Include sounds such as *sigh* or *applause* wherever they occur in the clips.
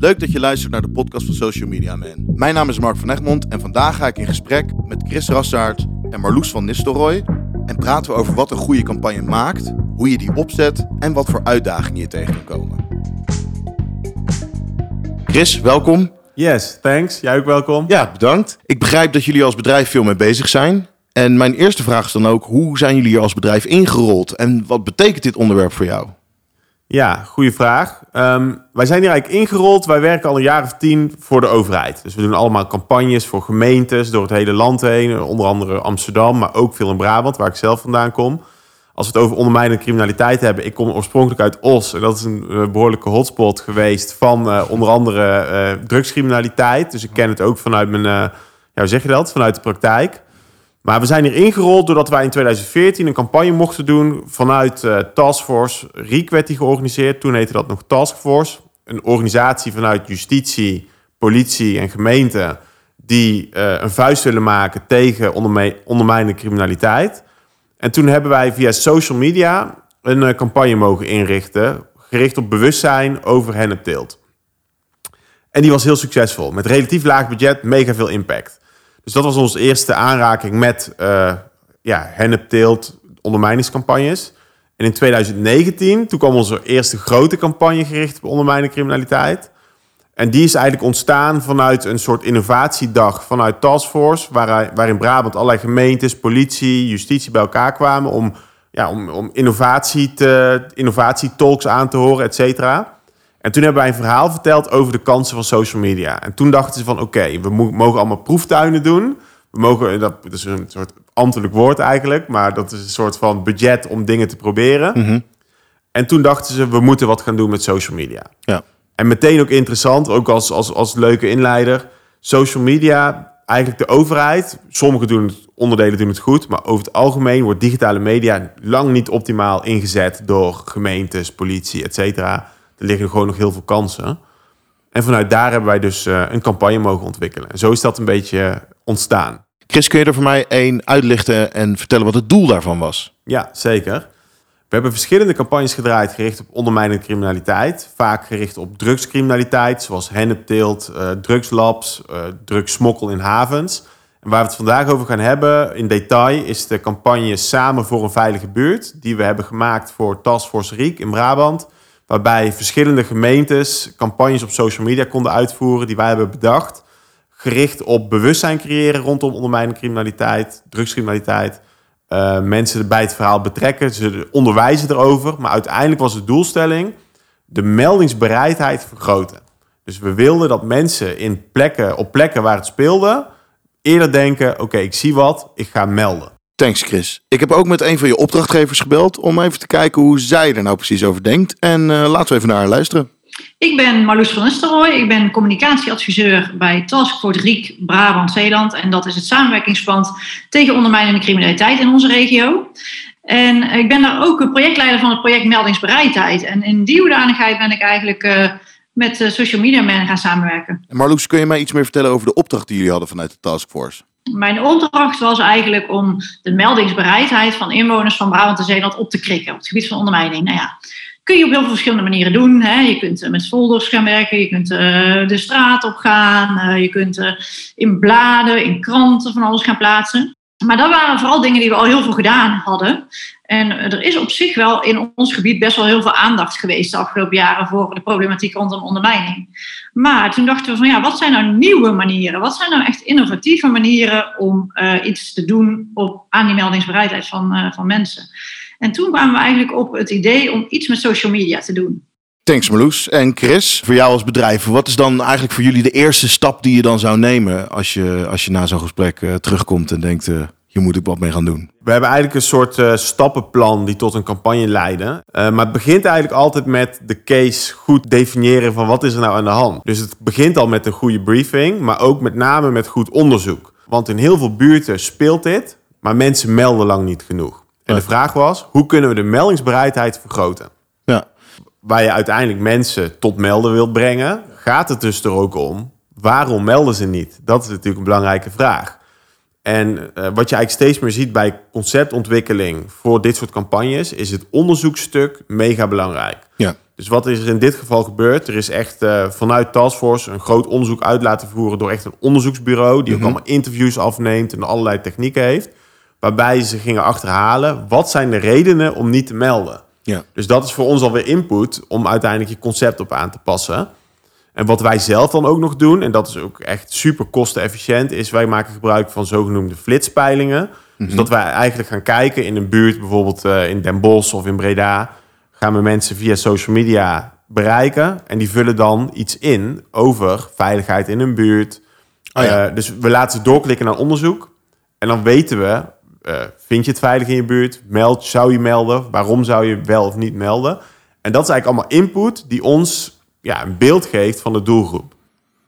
Leuk dat je luistert naar de podcast van Social Media Man. Mijn naam is Mark van Egmond en vandaag ga ik in gesprek met Chris Rassaert en Marloes van Nistelrooy. En praten we over wat een goede campagne maakt, hoe je die opzet en wat voor uitdagingen je tegen kan komen. Chris, welkom. Yes, thanks. Jij ook welkom. Ja, bedankt. Ik begrijp dat jullie als bedrijf veel mee bezig zijn. En mijn eerste vraag is dan ook, hoe zijn jullie hier als bedrijf ingerold? En wat betekent dit onderwerp voor jou? Ja, goede vraag. Ehm, wij zijn hier eigenlijk ingerold. Wij werken al een jaar of tien voor de overheid. Dus we doen allemaal campagnes voor gemeentes door het hele land heen. Onder andere Amsterdam, maar ook veel in Brabant, waar ik zelf vandaan kom. Als we het over ondermijnende criminaliteit hebben. Ik kom oorspronkelijk uit Os. En dat is een eh, behoorlijke hotspot geweest van uh, onder andere uh, drugscriminaliteit. Dus ik ken het ook vanuit mijn, ja, hoe zeg je dat? Vanuit de praktijk. Maar we zijn hier ingerold doordat wij in 2014 een campagne mochten doen vanuit uh, Taskforce. RIEK die georganiseerd. Toen heette dat nog Taskforce. Een organisatie vanuit justitie, politie en gemeente... die uh, een vuist willen maken tegen ondermijnende criminaliteit. En toen hebben wij via social media een uh, campagne mogen inrichten... gericht op bewustzijn over hennepteelt. En die was heel succesvol. Met relatief laag budget, mega veel impact. Dus dat was onze eerste aanraking met uh, ja, hennepteelt, ondermijningscampagnes. En in 2019, toen kwam onze eerste grote campagne gericht op ondermijnende criminaliteit. En die is eigenlijk ontstaan vanuit een soort innovatiedag vanuit Taskforce, waar, waar in Brabant allerlei gemeentes, politie, justitie bij elkaar kwamen om, ja, om, om innovatie te, innovatietalks aan te horen, et cetera. En toen hebben wij een verhaal verteld over de kansen van social media. En toen dachten ze van oké, we mogen allemaal proeftuinen doen. We mogen, dat, is een soort ambtelijk woord eigenlijk, maar dat is een soort van budget om dingen te proberen. Mhm. En toen dachten ze, we moeten wat gaan doen met social media. Ja. En meteen ook interessant, ook als, als, als leuke inleider. Social media, eigenlijk de overheid, sommige doen het, onderdelen doen het goed, maar over het algemeen wordt digitale media lang niet optimaal ingezet door gemeentes, politie, et cetera er liggen gewoon nog heel veel kansen. En vanuit daar hebben wij dus uh, een campagne mogen ontwikkelen. En zo is dat een beetje ontstaan. Chris, kun je er voor mij één uitlichten en vertellen wat het doel daarvan was? Ja, zeker. We hebben verschillende campagnes gedraaid gericht op ondermijnende criminaliteit. Vaak gericht op drugscriminaliteit, zoals hennepteelt, uh, drugslabs, uh, drugssmokkel in havens. En waar we het vandaag over gaan hebben in detail is de campagne Samen voor een veilige buurt. Die we hebben gemaakt voor Taskforce Riek in Brabant waarbij verschillende gemeentes campagnes op social media konden uitvoeren die wij hebben bedacht. Gericht op bewustzijn creëren rondom ondermijnende criminaliteit, drugscriminaliteit. Uh, mensen bij het verhaal betrekken, ze onderwijzen erover. Maar uiteindelijk was de doelstelling de meldingsbereidheid vergroten. Dus we wilden dat mensen in plekken, op plekken waar het speelde, eerder denken: oké, ik zie wat, ik ga melden. Thanks Chris. Ik heb ook met een van je opdrachtgevers gebeld om even te kijken hoe zij er nou precies over denkt. En uh, laten we even naar haar luisteren. Ik ben Marloes van Nistelrooy. Ik ben communicatieadviseur bij Taskforce Riek Brabant-Zeeland. En dat is het samenwerkingsverband tegen ondermijnende criminaliteit in onze regio. En ik ben daar ook projectleider van het project Meldingsbereidheid. En in die hoedanigheid ben ik eigenlijk uh, met social media man gaan samenwerken. En Marloes, kun je mij iets meer vertellen over de opdracht die jullie hadden vanuit de taskforce? Mijn opdracht was eigenlijk om de meldingsbereidheid van inwoners van Brabant en Zeeland op te krikken op het gebied van ondermijning. Nou ja, kun je op heel veel verschillende manieren doen. Hè. Je kunt eh, met folders gaan werken, je kunt uh, de straat op gaan, uh, je kunt in bladen, in kranten van alles gaan plaatsen. Maar dat waren vooral dingen die we al heel veel gedaan hadden. En er is op zich wel in ons gebied best wel heel veel aandacht geweest de afgelopen jaren voor de problematiek rondom ondermijning. Maar toen dachten we van ja, wat zijn nou nieuwe manieren? Wat zijn nou echt innovatieve manieren om uh, iets te doen op, aan die meldingsbereidheid van, uh, van mensen? En toen kwamen we eigenlijk op het idee om iets met social media te doen. Thanks Marloes. En Chris, voor jou als bedrijf, wat is dan eigenlijk voor jullie de eerste stap die je dan zou nemen als je, als je na zo'n gesprek uh, terugkomt en denkt, hier moet ik wat mee gaan doen? We hebben eigenlijk een soort uh, stappenplan die tot een campagne leiden. maar het begint eigenlijk altijd met de case goed definiëren van wat is er nou aan de hand. Dus het begint al met een goede briefing, maar ook met name met goed onderzoek. Want in heel veel buurten speelt dit, maar mensen melden lang niet genoeg. En de vraag was, hoe kunnen we de meldingsbereidheid vergroten? Ja waar je uiteindelijk mensen tot melden wilt brengen, gaat het dus er ook om, waarom melden ze niet? Dat is natuurlijk een belangrijke vraag. En uh, wat je eigenlijk steeds meer ziet bij conceptontwikkeling voor dit soort campagnes, is het onderzoekstuk mega belangrijk. Ja. Dus wat is er in dit geval gebeurd? Er is echt uh, vanuit Taskforce een groot onderzoek uit laten voeren door echt een onderzoeksbureau die ook allemaal interviews afneemt en allerlei technieken heeft. Waarbij ze gingen achterhalen wat zijn de redenen om niet te melden. Ja. Dus dat is voor ons alweer input om uiteindelijk je concept op aan te passen. En wat wij zelf dan ook nog doen, en dat is ook echt super kostenefficiënt, is wij maken gebruik van zogenoemde flitspeilingen. Dus dat wij eigenlijk gaan kijken in een buurt, bijvoorbeeld uh, in Den Bosch of in Breda, gaan we mensen via social media bereiken. En die vullen dan iets in over veiligheid in hun buurt. Oh ja. Uh, dus we laten ze doorklikken naar onderzoek. En dan weten we, uh, vind je het veilig in je buurt? Meld, zou je melden? Waarom zou je wel of niet melden? En dat is eigenlijk allemaal input die ons ja, een beeld geeft van de doelgroep.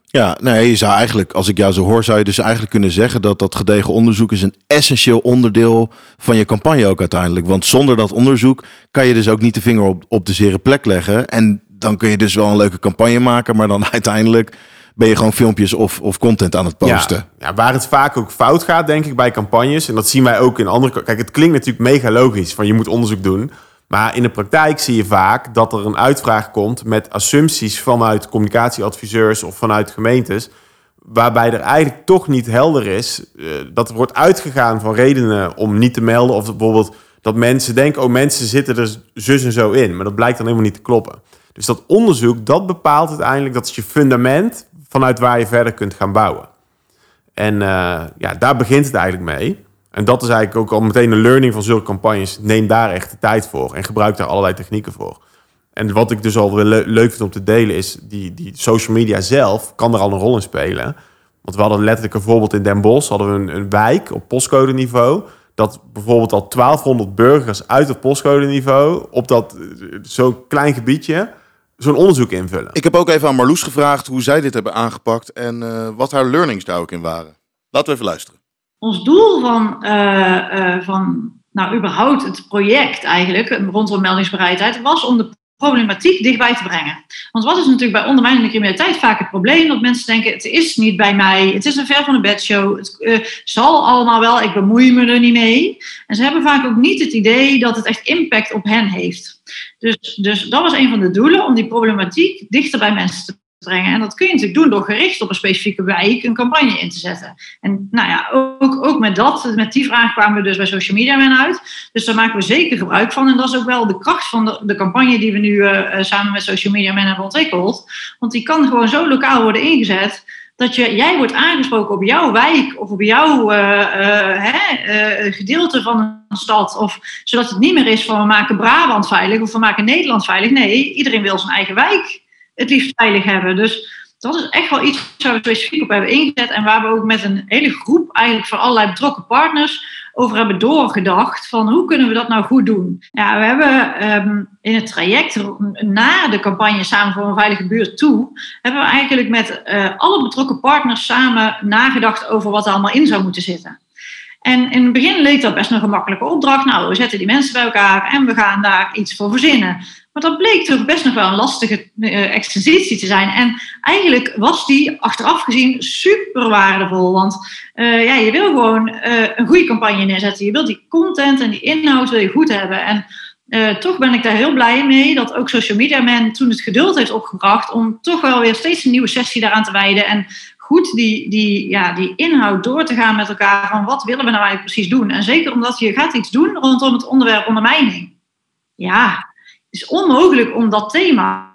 Ja, nee, je zou eigenlijk, als ik jou zo hoor, zou je dus eigenlijk kunnen zeggen dat dat gedegen onderzoek is een essentieel onderdeel van je campagne ook uiteindelijk. Want zonder dat onderzoek kan je dus ook niet de vinger op, op de zere plek leggen. En dan kun je dus wel een leuke campagne maken, maar dan *laughs* uiteindelijk ben je gewoon filmpjes of, of content aan het posten. Ja, ja, waar het vaak ook fout gaat, denk ik, bij campagnes. En dat zien wij ook in andere... Kijk, het klinkt natuurlijk mega logisch van je moet onderzoek doen. Maar in de praktijk zie je vaak dat er een uitvraag komt met assumpties vanuit communicatieadviseurs of vanuit gemeentes. Waarbij er eigenlijk toch niet helder is uh, dat er wordt uitgegaan van redenen om niet te melden. Of bijvoorbeeld dat mensen denken, oh mensen zitten er zus en zo in. Maar dat blijkt dan helemaal niet te kloppen. Dus dat onderzoek, dat bepaalt uiteindelijk, dat is je fundament vanuit waar je verder kunt gaan bouwen. En uh, ja, daar begint het eigenlijk mee. En dat is eigenlijk ook al meteen een learning van zulke campagnes. Neem daar echt de tijd voor en gebruik daar allerlei technieken voor. En wat ik dus al le leuk vind om te delen is, die, die social media zelf kan er al een rol in spelen. Want we hadden letterlijk een voorbeeld in Den Bosch, hadden we een, wijk op postcode niveau. Dat bijvoorbeeld al 1200 burgers uit het postcode niveau op dat zo'n klein gebiedje zo'n onderzoek invullen. Ik heb ook even aan Marloes gevraagd hoe zij dit hebben aangepakt en uh, wat haar learnings daar ook in waren. Laten we even luisteren ons doel van, uh, uh, van nou, überhaupt het project eigenlijk rondom meldingsbereidheid was om de problematiek dichtbij te brengen. Want wat is natuurlijk bij ondermijnende criminaliteit vaak het probleem? Dat mensen denken, het is niet bij mij, het is een ver van de bedshow, het zal allemaal wel, ik bemoei me er niet mee. En ze hebben vaak ook niet het idee dat het echt impact op hen heeft. Dus, dus dat was een van de doelen, om die problematiek dichter bij mensen te brengen. En dat kun je natuurlijk doen door gericht op een specifieke wijk een campagne in te zetten. En nou ja, ook, ook met dat, met die vraag kwamen we dus bij Social Media Man uit. Dus daar maken we zeker gebruik van. En dat is ook wel de kracht van de, campagne die we nu uh, samen met Social Media Man hebben ontwikkeld. Want die kan gewoon zo lokaal worden ingezet dat je, jij wordt aangesproken op jouw wijk of op jouw uh, hè, gedeelte van een stad. Of zodat het niet meer is van we maken Brabant veilig of we maken Nederland veilig. Nee, iedereen wil zijn eigen wijk het liefst veilig hebben. Dus dat is echt wel iets waar we specifiek op hebben ingezet. En waar we ook met een hele groep eigenlijk van allerlei betrokken partners over hebben doorgedacht. Van hoe kunnen we dat nou goed doen? Ja, we hebben um, in het traject na de campagne Samen voor een Veilige Buurt toe... hebben we eigenlijk met uh, alle betrokken partners samen nagedacht over wat er allemaal in zou moeten zitten. En in het begin leek dat best een gemakkelijke opdracht. Nou, we zetten die mensen bij elkaar en we gaan daar iets voor verzinnen. Maar dat bleek toch best nog wel een lastige uh, exercitie te zijn. En eigenlijk was die achteraf gezien super waardevol. Want uh, ja, je wil gewoon uh, een goede campagne neerzetten. Je wilt die content en die inhoud wil goed hebben. En toch ben ik daar heel blij mee dat ook Social Media Man toen het geduld heeft opgebracht om toch wel weer steeds een nieuwe sessie daaraan te wijden. En goed die, die, ja, die inhoud door te gaan met elkaar van wat willen we nou eigenlijk precies doen. En zeker omdat je gaat iets doen rondom het onderwerp ondermijning. Ja, is onmogelijk om dat thema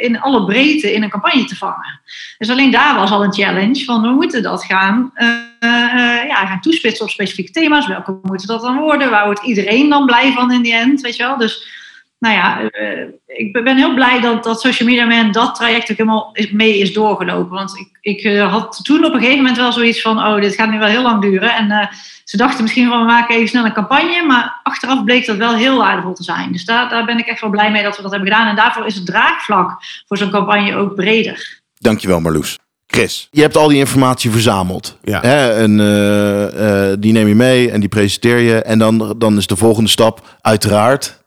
in alle breedte in een campagne te vangen. Dus alleen daar was al een challenge van we moeten dat gaan, uh, uh, ja, gaan toespitsen op specifieke thema's. Welke moeten dat dan worden? Waar wordt iedereen dan blij van in die end? Weet je wel? Dus nou ja, uh, ik ben heel blij dat, dat Social Media Man dat traject ook helemaal mee is doorgelopen. Want ik, ik had toen op een gegeven moment wel zoiets van, oh, dit gaat nu wel heel lang duren. En ze dachten misschien van, we maken even snel een campagne. Maar achteraf bleek dat wel heel waardevol te zijn. Dus daar, daar ben ik echt wel blij mee dat we dat hebben gedaan. En daarvoor is het draagvlak voor zo'n campagne ook breder. Dankjewel Marloes. Chris, je hebt al die informatie verzameld. Ja. Hè? En uh, uh, die neem je mee en die presenteer je. En dan, dan is de volgende stap uiteraard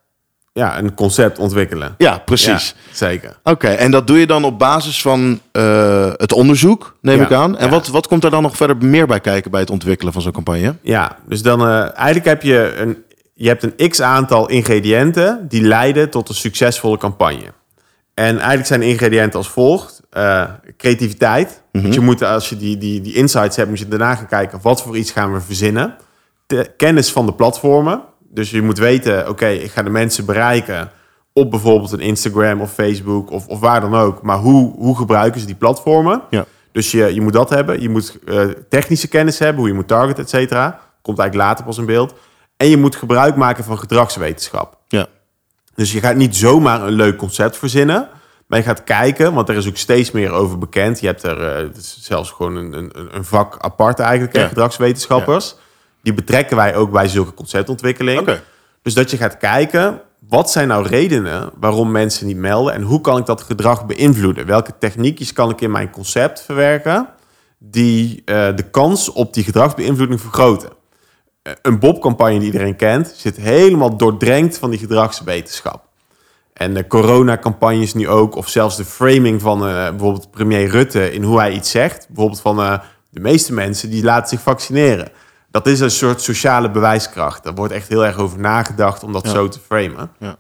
ja, een concept ontwikkelen. Ja, precies. Ja, zeker. Oké, okay, en dat doe je dan op basis van uh, het onderzoek, neem ja, ik aan. En ja. wat, wat komt daar dan nog verder meer bij kijken bij het ontwikkelen van zo'n campagne? Ja, dus dan uh, eigenlijk heb je een je hebt een x aantal ingrediënten die leiden tot een succesvolle campagne. En eigenlijk zijn de ingrediënten als volgt. Eh, creativiteit. Dus je moet, als je die, die, die insights hebt, moet je daarna gaan kijken... wat voor iets gaan we verzinnen. De kennis van de platformen. Dus je moet weten, oké, ik ga de mensen bereiken... op bijvoorbeeld een Instagram of Facebook of, of waar dan ook. Maar hoe, hoe gebruiken ze die platformen? Ja. Dus je, je moet dat hebben. Je moet eh, technische kennis hebben, hoe je moet targeten, et cetera. Komt eigenlijk later pas in beeld. En je moet gebruik maken van gedragswetenschap. Ja. Dus je gaat niet zomaar een leuk concept verzinnen. Maar je gaat kijken, want er is ook steeds meer over bekend. Je hebt er uh, is zelfs gewoon een, een, een vak apart eigenlijk, Ja. gedragswetenschappers. Die betrekken wij ook bij zulke conceptontwikkeling. Dus dat je gaat kijken, wat zijn nou redenen waarom mensen niet melden? En hoe kan ik dat gedrag beïnvloeden? Welke techniekjes kan ik in mijn concept verwerken... die eh, de kans op die gedragsbeïnvloeding vergroten? Eh, een Bob-campagne die iedereen kent... zit helemaal doordrenkt van die gedragswetenschap. En de coronacampagnes nu ook, of zelfs de framing van eh, bijvoorbeeld premier Rutte in hoe hij iets zegt. Bijvoorbeeld van de meeste mensen die laten zich vaccineren. Dat is een soort sociale bewijskracht. Daar wordt echt heel erg over nagedacht om dat Ja. zo te framen. Ja.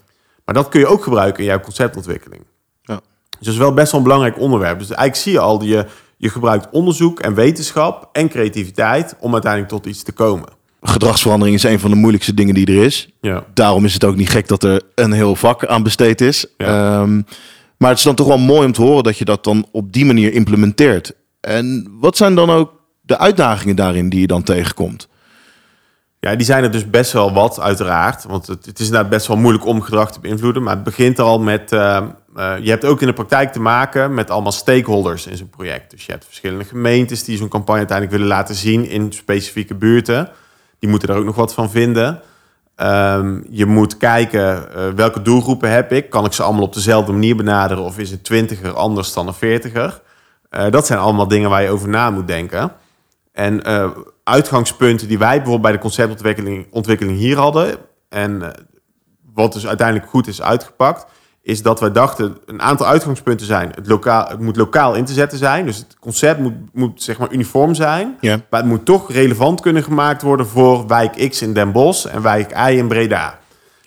Maar dat kun je ook gebruiken in jouw conceptontwikkeling. Ja. Dus dat is wel best wel een belangrijk onderwerp. Dus eigenlijk zie je al, die je, je gebruikt onderzoek en wetenschap en creativiteit om uiteindelijk tot iets te komen. Gedragsverandering is een van de moeilijkste dingen die er is. Ja. Daarom is het ook niet gek dat er een heel vak aan besteed is. Ja. Ehm, maar het is dan toch wel mooi om te horen dat je dat dan op die manier implementeert. En wat zijn dan ook de uitdagingen daarin die je dan tegenkomt? Ja, die zijn er dus best wel wat, uiteraard. Want het, het is inderdaad best wel moeilijk om gedrag te beïnvloeden. Maar het begint al met... eh, eh, je hebt ook in de praktijk te maken met allemaal stakeholders in zo'n project. Dus je hebt verschillende gemeentes die zo'n campagne uiteindelijk willen laten zien in specifieke buurten. Die moeten er ook nog wat van vinden. Ehm, je moet kijken eh, welke doelgroepen heb ik. Kan ik ze allemaal op dezelfde manier benaderen of is een twintiger anders dan een veertiger? Eh, dat zijn allemaal dingen waar je over na moet denken. En eh, uitgangspunten die wij bijvoorbeeld bij de conceptontwikkeling ontwikkeling hier hadden... en eh, wat dus uiteindelijk goed is uitgepakt... is dat wij dachten, een aantal uitgangspunten zijn... het, lokaal, het moet lokaal in te zetten zijn. Dus het concept moet, moet zeg maar uniform zijn. Ja. Maar het moet toch relevant kunnen gemaakt worden... voor wijk X in Den Bosch en wijk Y in Breda.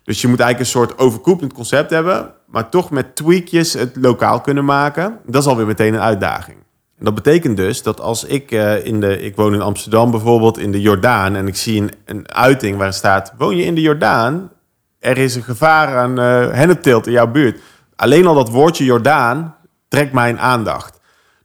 Dus je moet eigenlijk een soort overkoepelend concept hebben... maar toch met tweakjes het lokaal kunnen maken. Dat is alweer meteen een uitdaging. Dat betekent dus dat als ik eh, in de... Ik woon in Amsterdam bijvoorbeeld, in de Jordaan... en ik zie een, uiting waar staat... woon je in de Jordaan? Er is een gevaar aan eh hennepteelt in jouw buurt. Alleen al dat woordje Jordaan trekt mijn aandacht.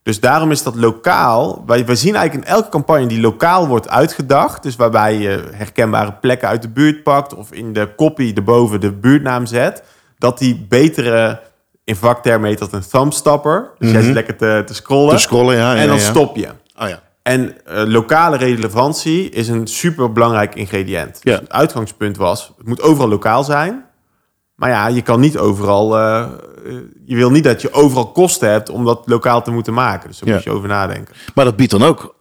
Dus daarom is dat lokaal. Wij, wij zien eigenlijk in elke campagne die lokaal wordt uitgedacht. Dus waarbij je herkenbare plekken uit de buurt pakt. Of in de kopie erboven de buurtnaam zet. Dat die betere, in vaktermen heet dat een thumbstopper. Dus jij zit lekker te, te scrollen. Te scrollen, ja. ja en dan ja. stop je. Oh ja. En eh, lokale relevantie is een super belangrijk ingrediënt. Dus het uitgangspunt was, het moet overal lokaal zijn. Maar ja, je kan niet overal. eh, eh, je wil niet dat je overal kosten hebt om dat lokaal te moeten maken. Dus daar moet je over nadenken. Maar dat biedt dan ook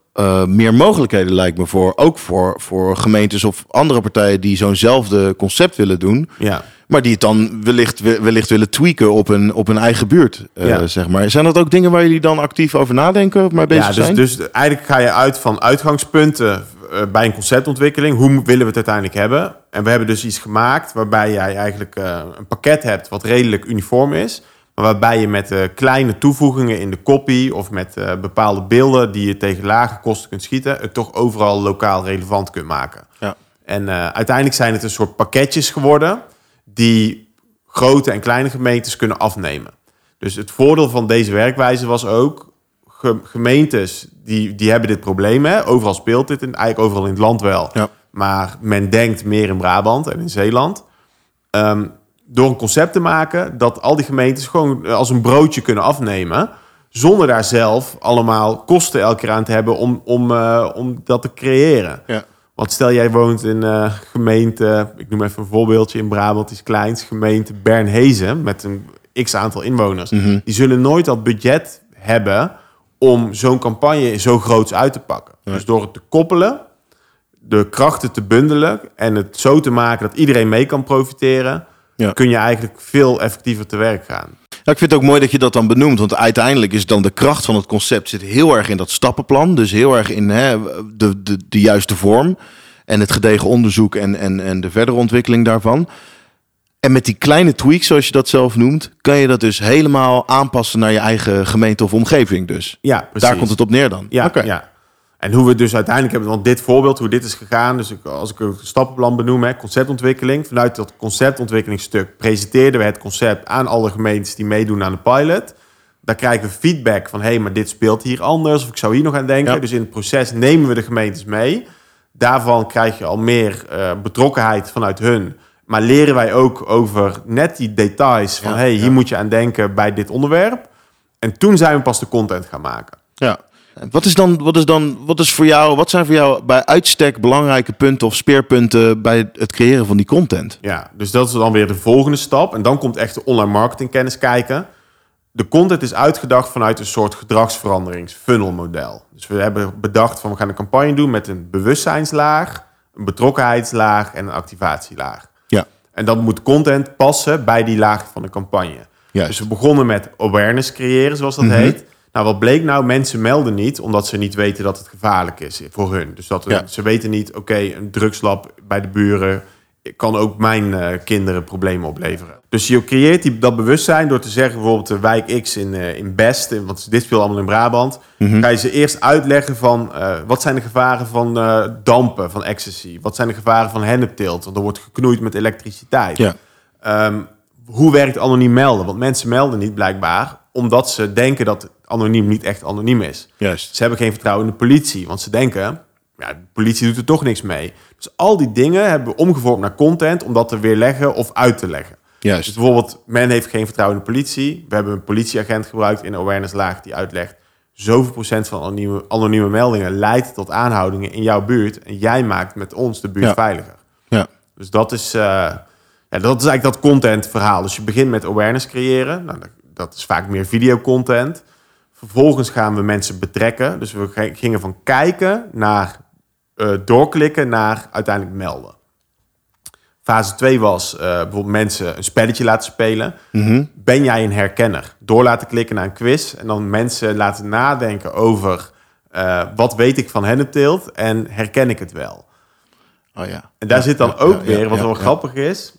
meer mogelijkheden, lijkt me, voor, ook voor, voor gemeentes of andere partijen die zo'nzelfde concept willen doen. Ja. Maar die het dan wellicht, wellicht willen tweaken op een, op een eigen buurt, eh, Ja. zeg maar. Zijn dat ook dingen waar jullie dan actief over nadenken of mee bezig ja, dus, zijn? dus eigenlijk ga je uit van uitgangspunten eh, bij een conceptontwikkeling. Hoe willen we het uiteindelijk hebben? En we hebben dus iets gemaakt waarbij jij eigenlijk eh, een pakket hebt wat redelijk uniform is. Maar waarbij je met kleine toevoegingen in de copy of met bepaalde beelden die je tegen lage kosten kunt schieten, het toch overal lokaal relevant kunt maken. Ja. En uiteindelijk zijn het een soort pakketjes geworden die grote en kleine gemeentes kunnen afnemen. Dus het voordeel van deze werkwijze was ook ge- gemeentes die, die hebben dit probleem. Hè? Overal speelt dit, en eigenlijk overal in het land wel. Ja. Maar men denkt meer in Brabant en in Zeeland. Ehm, door een concept te maken dat al die gemeentes gewoon eh, als een broodje kunnen afnemen. Zonder daar zelf allemaal kosten elke keer aan te hebben om, om, eh, om dat te creëren. Ja. Want stel jij woont in eh gemeente, ik noem even een voorbeeldje in Brabant, iets kleins, gemeente Bernhezen met een x aantal inwoners. Die zullen nooit dat budget hebben om zo'n campagne zo groots uit te pakken. Dus door het te koppelen, de krachten te bundelen en het zo te maken dat iedereen mee kan profiteren, Ja. kun je eigenlijk veel effectiever te werk gaan. Ik vind het ook mooi dat je dat dan benoemt. Want uiteindelijk is dan de kracht van het concept zit heel erg in dat stappenplan. Dus heel erg in hè, de, de, de juiste vorm. en het gedegen onderzoek en, en, en de verdere ontwikkeling daarvan. En met die kleine tweaks, zoals je dat zelf noemt, kan je dat dus helemaal aanpassen naar je eigen gemeente of omgeving. Dus Ja, precies. daar komt het op neer dan. Ja, Oké. ja. En hoe we dus uiteindelijk hebben, want dit voorbeeld, hoe dit is gegaan. Dus ik, als ik een stappenplan benoem, hè, conceptontwikkeling. Vanuit dat conceptontwikkelingsstuk presenteerden we het concept aan alle gemeentes die meedoen aan de pilot. Daar krijgen we feedback van, hé, hey, maar dit speelt hier anders. Of ik zou hier nog aan denken. Ja. Dus in het proces nemen we de gemeentes mee. Daarvan krijg je al meer eh, betrokkenheid vanuit hun. Maar leren wij ook over net die details van, Ja, hé, hey, hier ja. moet je aan denken bij dit onderwerp. En toen zijn we pas de content gaan maken. Ja. Wat is dan, wat is dan, wat is voor jou, wat zijn voor jou bij uitstek belangrijke punten of speerpunten bij het creëren van die content? Ja, dus dat is dan weer de volgende stap. En dan komt echt de online marketingkennis kijken. De content is uitgedacht vanuit een soort gedragsveranderingsfunnelmodel. Dus we hebben bedacht van we gaan een campagne doen met een bewustzijnslaag, een betrokkenheidslaag en een activatielaag. Ja. En dan moet content passen bij die laag van de campagne. Juist. Dus we begonnen met awareness creëren, zoals dat Mhm. heet. Nou, wat bleek nou? Mensen melden niet omdat ze niet weten dat het gevaarlijk is voor hun. Dus dat Ja. ze weten niet, oké, een drugslab bij de buren kan ook mijn eh, kinderen problemen opleveren. Dus je creëert die, dat bewustzijn door te zeggen, bijvoorbeeld de wijk X in, eh, in Best, in- want dit speelt allemaal in Brabant, Mhm. ga je ze eerst uitleggen van eh, wat zijn de gevaren van eh, dampen, van ecstasy? Wat zijn de gevaren van hennepteelt? Want er wordt geknoeid met elektriciteit. Ja. Ehm, hoe werkt anoniem melden? Want mensen melden niet blijkbaar omdat ze denken dat anoniem niet echt anoniem is. Juist. Ze hebben geen vertrouwen in de politie, want ze denken, ja, de politie doet er toch niks mee. Dus al die dingen hebben we omgevormd naar content om dat te weerleggen of uit te leggen. Dus Juist. bijvoorbeeld, men heeft geen vertrouwen in de politie. We hebben een politieagent gebruikt in awareness laag die uitlegt... zoveel procent van anonieme, anonieme meldingen leidt tot aanhoudingen in jouw buurt... en jij maakt met ons de buurt Ja. veiliger. Ja. Dus dat is, eh, ja, dat is eigenlijk dat content verhaal. Dus je begint met awareness creëren. Nou, dat, is vaak meer videocontent. Vervolgens gaan we mensen betrekken. Dus we gingen van kijken naar eh, doorklikken naar uiteindelijk melden. Fase 2 was eh, bijvoorbeeld mensen een spelletje laten spelen. Mhm. Ben jij een herkenner? Door laten klikken naar een quiz en dan mensen laten nadenken over eh, wat weet ik van hennepteelt en herken ik het wel? Oh ja. En daar Ja, zit dan ja, ook ja, weer, wat wel grappig is,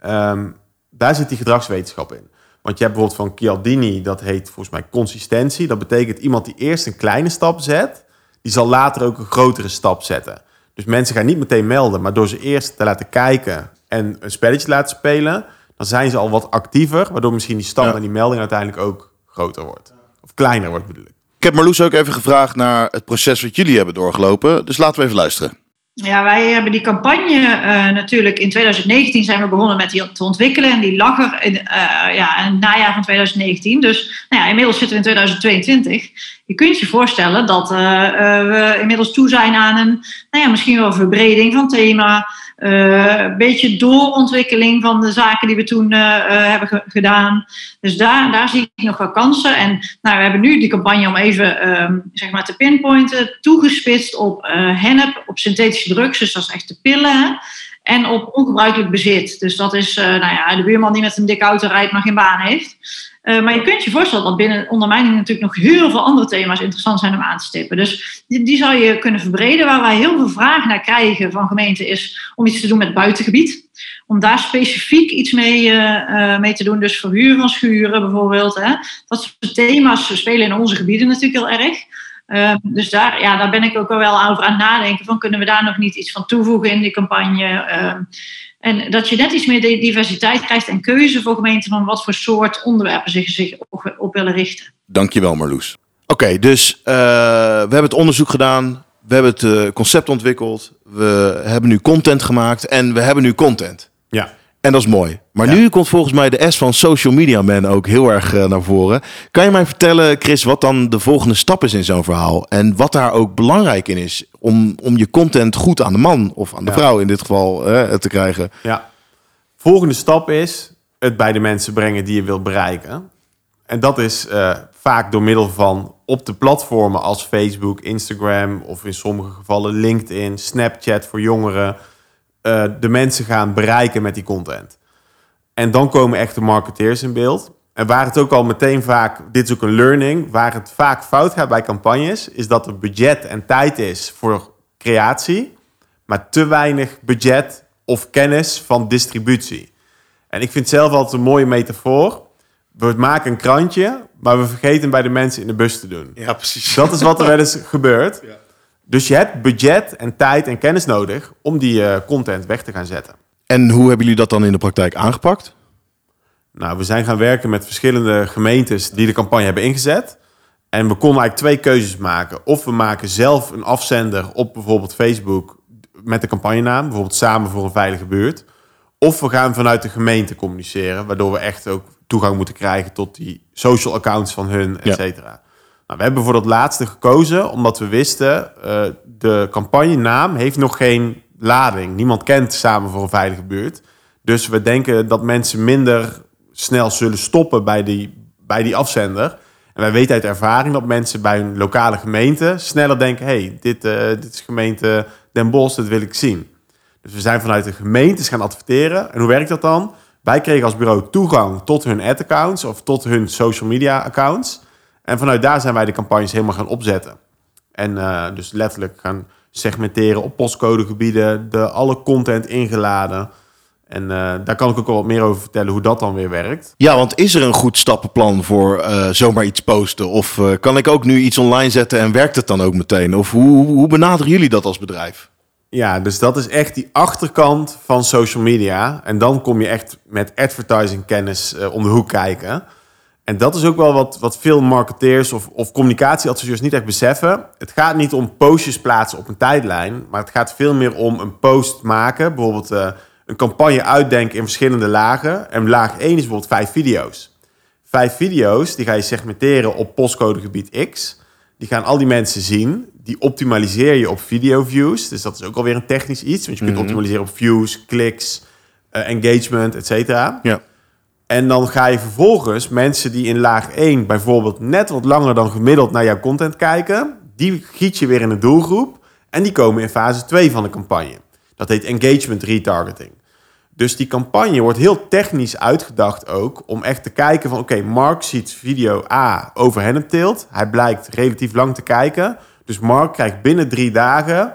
ehm, daar zit die gedragswetenschap in. Want je hebt bijvoorbeeld van Cialdini, dat heet volgens mij consistentie. Dat betekent iemand die eerst een kleine stap zet, die zal later ook een grotere stap zetten. Dus mensen gaan niet meteen melden, maar door ze eerst te laten kijken en een spelletje te laten spelen, dan zijn ze al wat actiever, waardoor misschien die stap Ja. naar die melding uiteindelijk ook groter wordt. Of kleiner wordt bedoel ik. Ik heb Marloes ook even gevraagd naar het proces wat jullie hebben doorgelopen. Dus laten we even luisteren. Ja, wij hebben die campagne eh, natuurlijk in 2019 zijn we begonnen met die te ontwikkelen. En die lag er in, eh, ja, in het najaar van 2019. Dus nou ja, inmiddels zitten we in 2022. Je kunt je voorstellen dat eh, eh, we inmiddels toe zijn aan een, nou ja, misschien wel verbreding van thema. eh, een beetje doorontwikkeling van de zaken die we toen hebben ge- gedaan. Dus daar, daar zie ik nog wel kansen. En nou, we hebben nu die campagne om even ehm, zeg maar te pinpointen, toegespitst op hennep, op synthetische drugs, dus dat is echt de pillen. En op ongebruikelijk bezit. Dus dat is nou ja, de buurman die met een dikke auto rijdt, maar geen baan heeft. Eh, maar je kunt je voorstellen dat binnen ondermijning natuurlijk nog heel veel andere thema's interessant zijn om aan te stippen. Dus die, zou je kunnen verbreden. Waar wij heel veel vragen naar krijgen van gemeenten is om iets te doen met buitengebied. Om daar specifiek iets mee, eh, eh, mee te doen. Dus verhuur van schuren bijvoorbeeld. Hè. Dat soort thema's spelen in onze gebieden natuurlijk heel erg. Uh, dus daar, ja, daar ben ik ook wel over aan het nadenken. Van kunnen we daar nog niet iets van toevoegen in die campagne? En dat je net iets meer diversiteit krijgt en keuze voor gemeenten van wat voor soort onderwerpen zich, zich op, op willen richten. Dankjewel Marloes. Oké, dus uh, we hebben het onderzoek gedaan. We hebben het uh, concept ontwikkeld. We hebben nu content gemaakt. En we hebben nu content. Ja. En dat is mooi. Maar ja. nu komt volgens mij de S van Social Media Man ook heel erg uh, naar voren. Kan je mij vertellen, Chris, wat dan de volgende stap is in zo'n verhaal? En wat daar ook belangrijk in is om, om je content goed aan de man of aan de ja. vrouw in dit geval uh, te krijgen? Ja. Volgende stap is het bij de mensen brengen die je wilt bereiken. En dat is uh, vaak door middel van op de platformen als Facebook, Instagram of in sommige gevallen LinkedIn, Snapchat voor jongeren. Uh, de mensen gaan bereiken met die content. En dan komen echte marketeers in beeld. En waar het ook al meteen vaak, dit is ook een learning, waar het vaak fout gaat bij campagnes, is dat er budget en tijd is voor creatie, maar te weinig budget of kennis van distributie. En ik vind zelf altijd een mooie metafoor. We maken een krantje, maar we vergeten bij de mensen in de bus te doen. Ja, precies. Dat is wat er wel eens gebeurt. Dus je hebt budget en tijd en kennis nodig om die eh, content weg te gaan zetten. En hoe hebben jullie dat dan in de praktijk aangepakt? Nou, we zijn gaan werken met verschillende gemeentes die de campagne hebben ingezet. En we konden eigenlijk twee keuzes maken. Of we maken zelf een afzender op bijvoorbeeld Facebook met de campagnenaam, bijvoorbeeld Samen voor een Veilige Buurt. Of we gaan vanuit de gemeente communiceren, waardoor we echt ook toegang moeten krijgen tot die social accounts van hun, et cetera. Nou, we hebben voor dat laatste gekozen, omdat we wisten, uh, de campagnenaam heeft nog geen lading. Niemand kent Samen voor een Veilige Buurt. Dus we denken dat mensen minder snel zullen stoppen bij die, bij die afzender. En wij weten uit ervaring dat mensen bij een lokale gemeente sneller denken: hey, dit, uh, dit is gemeente Den Bosch, dat wil ik zien. Dus we zijn vanuit de gemeentes gaan adverteren. En hoe werkt dat dan? Wij kregen als bureau toegang tot hun ad-accounts of tot hun social media accounts. En vanuit daar zijn wij de campagnes helemaal gaan opzetten. En uh, dus letterlijk gaan segmenteren op postcodegebieden, de alle content ingeladen. En uh, daar kan ik ook wel wat meer over vertellen hoe dat dan weer werkt. Ja, want is er een goed stappenplan voor uh, zomaar iets posten? Of uh, kan ik ook nu iets online zetten en werkt het dan ook meteen? Of hoe, hoe benaderen jullie dat als bedrijf? Ja, dus dat is echt die achterkant van social media. En dan kom je echt met advertising kennis om de hoek kijken. En dat is ook wel wat, wat veel marketeers of, of communicatieadviseurs niet echt beseffen. Het gaat niet om postjes plaatsen op een tijdlijn, maar het gaat veel meer om een post maken. Bijvoorbeeld uh, een campagne uitdenken in verschillende lagen. En laag 1 is bijvoorbeeld vijf video's. Vijf video's, die ga je segmenteren op postcodegebied X. Die gaan al die mensen zien. Die optimaliseer je op video views. Dus dat is ook alweer een technisch iets. Want je kunt mm -hmm. optimaliseren op views, kliks, uh, engagement, et cetera. Ja. En dan ga je vervolgens mensen die in laag 1 bijvoorbeeld net wat langer dan gemiddeld naar jouw content kijken, die giet je weer in een doelgroep en die komen in fase 2 van de campagne. Dat heet engagement retargeting. Dus die campagne wordt heel technisch uitgedacht ook om echt te kijken van oké, Mark ziet video A over hennepteelt. Hij blijkt relatief lang te kijken. Dus Mark krijgt binnen drie dagen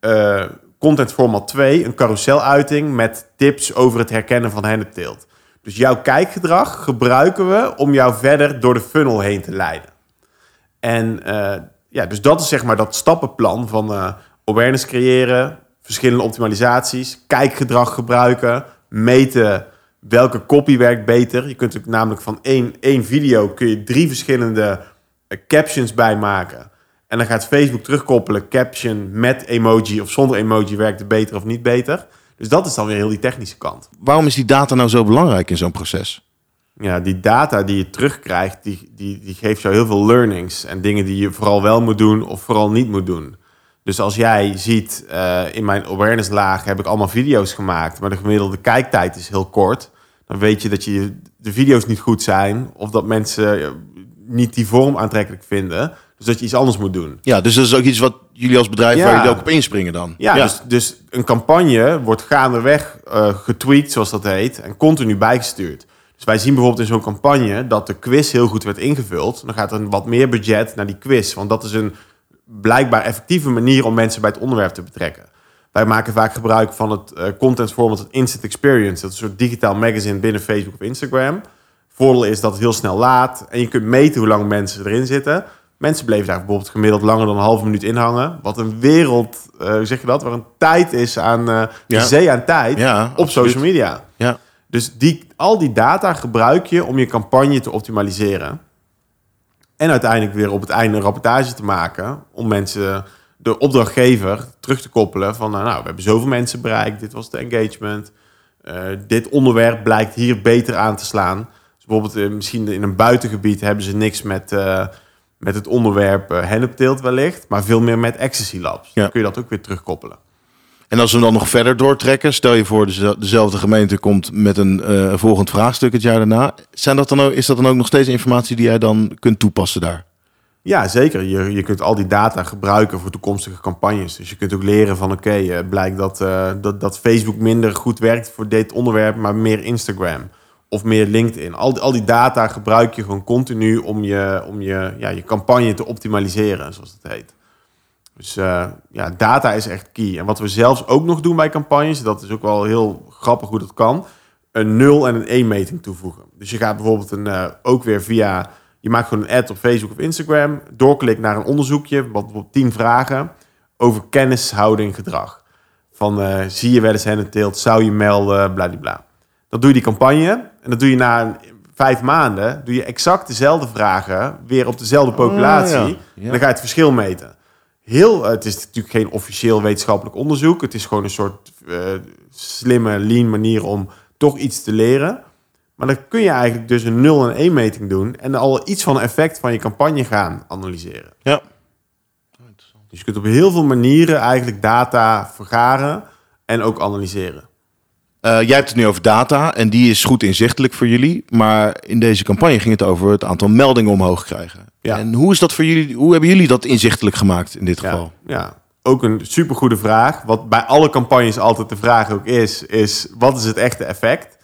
uh, content format 2, een carouseluiting met tips over het herkennen van hennepteelt. Dus jouw kijkgedrag gebruiken we om jou verder door de funnel heen te leiden. En uh, ja, dus dat is zeg maar dat stappenplan van uh, awareness creëren, verschillende optimalisaties, kijkgedrag gebruiken, meten welke copy werkt beter. Je kunt namelijk van één, één video kun je drie verschillende uh, captions bijmaken. En dan gaat Facebook terugkoppelen, caption met emoji of zonder emoji werkt beter of niet beter. Dus dat is dan weer heel die technische kant. Waarom is die data nou zo belangrijk in zo'n proces? Ja, die data die je terugkrijgt, die, die, die geeft jou heel veel learnings. En dingen die je vooral wel moet doen of vooral niet moet doen. Dus als jij ziet, uh, in mijn awareness laag heb ik allemaal video's gemaakt, maar de gemiddelde kijktijd is heel kort. Dan weet je dat je de video's niet goed zijn of dat mensen niet die vorm aantrekkelijk vinden. Dus dat je iets anders moet doen. Ja, dus dat is ook iets wat jullie als bedrijf ja. waar jullie ook op inspringen dan. Ja, ja. Dus, dus een campagne wordt gaandeweg uh, getweakt, zoals dat heet, en continu bijgestuurd. Dus wij zien bijvoorbeeld in zo'n campagne dat de quiz heel goed werd ingevuld. Dan gaat er een wat meer budget naar die quiz, want dat is een blijkbaar effectieve manier om mensen bij het onderwerp te betrekken. Wij maken vaak gebruik van het uh, content format het Instant Experience. Dat is een soort digitaal magazine binnen Facebook of Instagram. Voordeel is dat het heel snel laat en je kunt meten hoe lang mensen erin zitten. Mensen bleven daar bijvoorbeeld gemiddeld langer dan een halve minuut in hangen. Wat een wereld, uh, hoe zeg je dat? Waar een tijd is aan, uh, ja. zee aan tijd ja, op social media. Ja. Dus die, al die data gebruik je om je campagne te optimaliseren. En uiteindelijk weer op het einde een rapportage te maken. Om mensen, de opdrachtgever, terug te koppelen van... nou, we hebben zoveel mensen bereikt. Dit was de engagement. Uh, dit onderwerp blijkt hier beter aan te slaan. Dus bijvoorbeeld misschien in een buitengebied hebben ze niks met met het onderwerp uh, hennepteelt wellicht, maar veel meer met Ecstasy Labs. Ja. Dan kun je dat ook weer terugkoppelen. En als we dan nog verder doortrekken, stel je voor dezelfde gemeente komt met een uh, volgend vraagstuk het jaar daarna. Zijn dat dan ook, is dat dan ook nog steeds informatie die jij dan kunt toepassen daar? Ja, zeker. Je, je kunt al die data gebruiken voor toekomstige campagnes. Dus je kunt ook leren van oké, okay, uh, blijkt dat, uh, dat, dat Facebook minder goed werkt voor dit onderwerp, maar meer Instagram of meer LinkedIn. Al die, al die data gebruik je gewoon continu om je, om je, ja, je campagne te optimaliseren, zoals het heet. Dus uh, ja, data is echt key. En wat we zelfs ook nog doen bij campagnes, dat is ook wel heel grappig hoe dat kan, een 0 en een 1 meting toevoegen. Dus je gaat bijvoorbeeld een, uh, ook weer via, je maakt gewoon een ad op Facebook of Instagram, doorklik naar een onderzoekje, wat bijvoorbeeld 10 vragen over kennishouding gedrag. Van uh, zie je wel eens hen zou je melden, bladibla. Dan doe je die campagne en dat doe je na vijf maanden, doe je exact dezelfde vragen weer op dezelfde oh, populatie. En dan ga je het verschil meten. Heel, het is natuurlijk geen officieel wetenschappelijk onderzoek. Het is gewoon een soort uh, slimme, lean manier om toch iets te leren. Maar dan kun je eigenlijk dus een 0 en 1 meting doen en al iets van effect van je campagne gaan analyseren. Ja. Dus je kunt op heel veel manieren eigenlijk data vergaren en ook analyseren. Uh, jij hebt het nu over data en die is goed inzichtelijk voor jullie. Maar in deze campagne ging het over het aantal meldingen omhoog krijgen. Ja. En hoe is dat voor jullie? Hoe hebben jullie dat inzichtelijk gemaakt in dit geval? Ja, ook een supergoede vraag. Wat bij alle campagnes altijd de vraag ook is, is wat is het echte effect?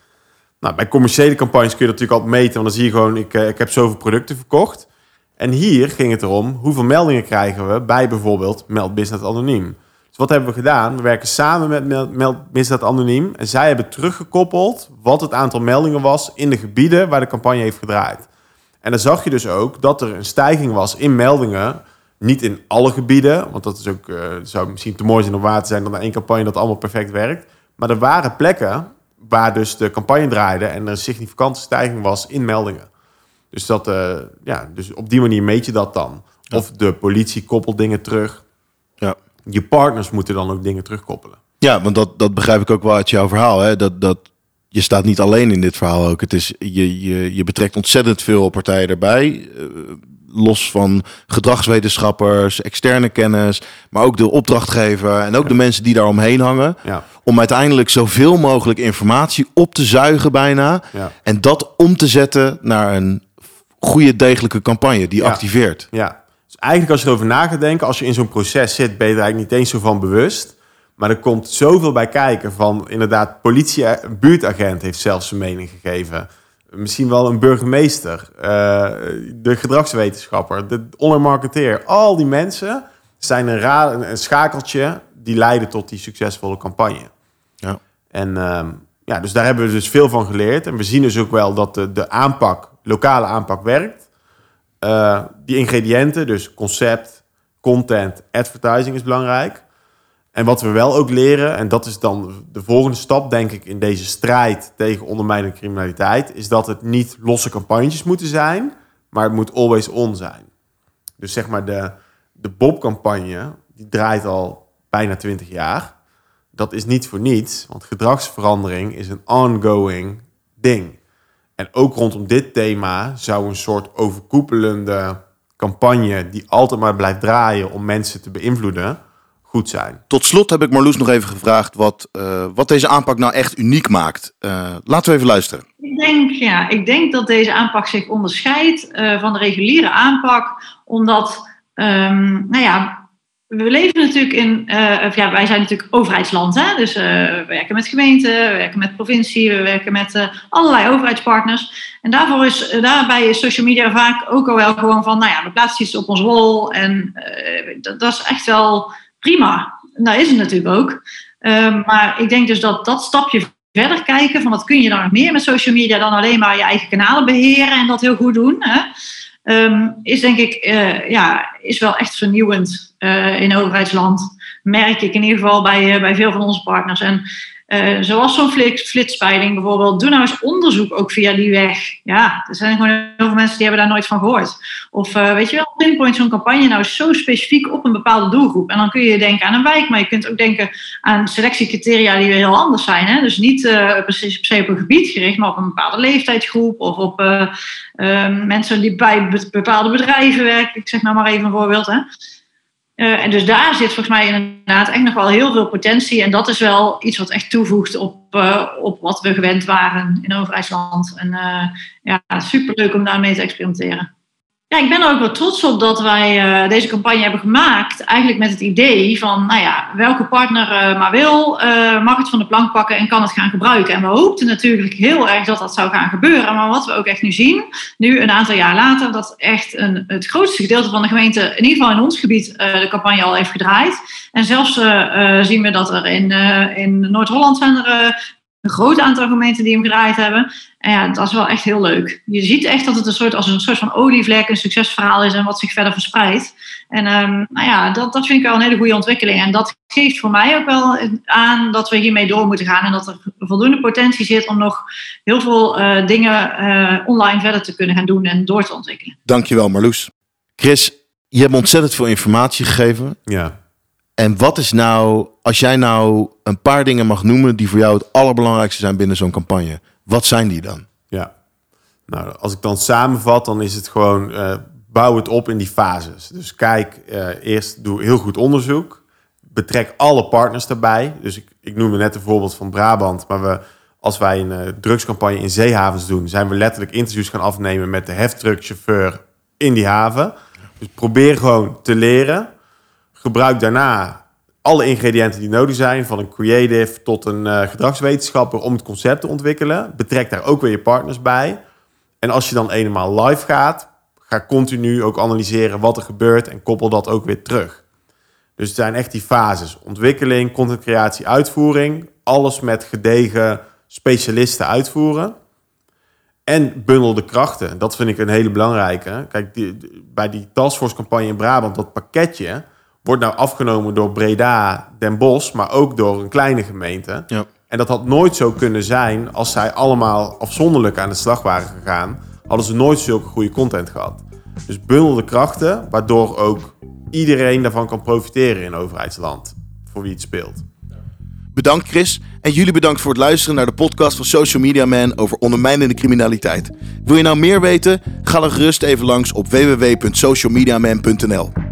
Nou, bij commerciële campagnes kun je dat natuurlijk altijd meten, want dan zie je gewoon, ik, eh, ik heb zoveel producten verkocht. En hier ging het erom, hoeveel meldingen krijgen we bij bijvoorbeeld Meld Business Anoniem? Dus wat hebben we gedaan? We werken samen met Meld Anoniem en zij hebben teruggekoppeld wat het aantal meldingen was in de gebieden waar de campagne heeft gedraaid. En dan zag je dus ook dat er een stijging was in meldingen. Niet in alle gebieden, want dat is ook, uh, zou misschien te mooi zijn om waar te zijn dan één campagne dat allemaal perfect werkt. Maar er waren plekken waar dus de campagne draaide en er een significante stijging was in meldingen. Dus, dat, uh, ja, dus op die manier meet je dat dan. Of de politie koppelt dingen terug. Ja. Je partners moeten dan ook dingen terugkoppelen. Ja, want dat, dat begrijp ik ook wel uit jouw verhaal. Hè? Dat, dat je staat niet alleen in dit verhaal ook. Het is, je, je, je betrekt ontzettend veel partijen erbij. Uh, los van gedragswetenschappers, externe kennis, maar ook de opdrachtgever en ook de mensen die daar omheen hangen. Ja. Om uiteindelijk zoveel mogelijk informatie op te zuigen bijna. Ja. En dat om te zetten naar een goede, degelijke campagne die activeert. Ja, eigenlijk als je erover na gaat denken, als je in zo'n proces zit, ben je er eigenlijk niet eens zo van bewust. Maar er komt zoveel bij kijken van inderdaad, politie, buurtagent heeft zelfs zijn mening gegeven. Misschien wel een burgemeester, uh, de gedragswetenschapper, de online marketeer. Al die mensen zijn een, schakeltje die leiden tot die succesvolle campagne. Ja. En uh, ja, dus daar hebben we dus veel van geleerd. En we zien dus ook wel dat de, de aanpak, lokale aanpak werkt. Uh, die ingrediënten, dus concept, content, advertising is belangrijk. En wat we wel ook leren, en dat is dan de volgende stap, denk ik, in deze strijd tegen ondermijnende criminaliteit, is dat het niet losse campagnes moeten zijn, maar het moet always on zijn. Dus zeg maar de, de Bob-campagne, die draait al bijna 20 jaar. Dat is niet voor niets, want gedragsverandering is een ongoing ding. En ook rondom dit thema zou een soort overkoepelende campagne die altijd maar blijft draaien om mensen te beïnvloeden, goed zijn. Tot slot heb ik Marloes nog even gevraagd wat, uh, wat deze aanpak nou echt uniek maakt. Uh, laten we even luisteren. Ik denk, ja, ik denk dat deze aanpak zich onderscheidt uh, van de reguliere aanpak, omdat, um, nou ja, we leven natuurlijk in, ja, wij zijn natuurlijk overheidsland, hè? dus we werken met gemeenten, we werken met provincie, we werken met allerlei overheidspartners. En daarvoor is, daarbij is social media vaak ook al wel gewoon van, nou ja, we plaatsen iets op ons wol en dat, dat is echt wel prima. Dat is het natuurlijk ook. Um, maar ik denk dus dat dat stapje verder kijken, van wat kun je dan nog meer met social media dan alleen maar je eigen kanalen beheren en dat heel goed doen, hè? Um, is denk ik, uh, ja, is wel echt vernieuwend uh, in overheidsland. Merk ik in ieder geval bij, uh, bij veel van onze partners. En uh, zoals zo'n flitspeiling bijvoorbeeld. Doe nou eens onderzoek ook via die weg. Ja, er zijn gewoon heel veel mensen die hebben daar nooit van gehoord. Of uh, weet je wel, pinpoint zo'n campagne nou zo specifiek op een bepaalde doelgroep. En dan kun je denken aan een wijk, maar je kunt ook denken aan selectiecriteria die weer heel anders zijn. Hè? Dus niet uh, precies per se op een gebied gericht, maar op een bepaalde leeftijdsgroep. Of op mensen die bij bepaalde bedrijven werken. Ik zeg nou maar even een voorbeeld. Hè? Uh, en dus daar zit volgens mij inderdaad echt nog wel heel veel potentie. En dat is wel iets wat echt toevoegt op, uh, op wat we gewend waren in Overijsland. En uh, ja, superleuk om daarmee te experimenteren. Ja, ik ben er ook wel trots op dat wij uh, deze campagne hebben gemaakt. Eigenlijk met het idee van, nou ja, welke partner uh, maar wil, uh, mag het van de plank pakken en kan het gaan gebruiken. En we hoopten natuurlijk heel erg dat dat zou gaan gebeuren. Maar wat we ook echt nu zien, nu een aantal jaar later, dat echt een, het grootste gedeelte van de gemeente, in ieder geval in ons gebied, de campagne al heeft gedraaid. En zelfs zien we dat er in, in Noord-Holland zijn er een groot aantal gemeenten die hem gedraaid hebben. En ja, dat is wel echt heel leuk. Je ziet echt dat het een soort, als een soort van olievlek een succesverhaal is en wat zich verder verspreidt. En um, nou ja, dat, dat vind ik wel een hele goede ontwikkeling. En dat geeft voor mij ook wel aan dat we hiermee door moeten gaan. En dat er voldoende potentie zit om nog heel veel uh, dingen uh, online verder te kunnen gaan doen en door te ontwikkelen. Dankjewel Marloes. Chris, je hebt ontzettend veel informatie gegeven. Ja. En wat is nou, als jij nou een paar dingen mag noemen die voor jou het allerbelangrijkste zijn binnen zo'n campagne, wat zijn die dan? Ja, nou, als ik dan samenvat, dan is het gewoon uh, bouw het op in die fases. Dus kijk, uh, eerst doe heel goed onderzoek, betrek alle partners daarbij. Dus ik, ik noemde net een voorbeeld van Brabant, maar we, als wij een uh, drugscampagne in zeehavens doen, zijn we letterlijk interviews gaan afnemen met de heftruckchauffeur in die haven. Dus probeer gewoon te leren gebruik daarna alle ingrediënten die nodig zijn, van een creative tot een uh, gedragswetenschapper, om het concept te ontwikkelen. Betrek daar ook weer je partners bij. En als je dan eenmaal live gaat, ga continu ook analyseren wat er gebeurt en koppel dat ook weer terug. Dus het zijn echt die fases: ontwikkeling, contentcreatie, uitvoering. Alles met gedegen specialisten uitvoeren. En bundel de krachten. Dat vind ik een hele belangrijke. Kijk, bij die taskforce campagne in Brabant, dat pakketje wordt nou afgenomen door Breda, Den Bosch, maar ook door een kleine gemeente. Ja. En dat had nooit zo kunnen zijn als zij allemaal afzonderlijk aan de slag waren gegaan. Hadden ze nooit zulke goede content gehad. Dus bundel de krachten, waardoor ook iedereen daarvan kan profiteren in overheidsland. Voor wie het speelt. Bedankt Chris. En jullie bedankt voor het luisteren naar de podcast van Social Media Man over ondermijnende criminaliteit. Wil je nou meer weten? Ga dan gerust even langs op www.socialmediaman.nl.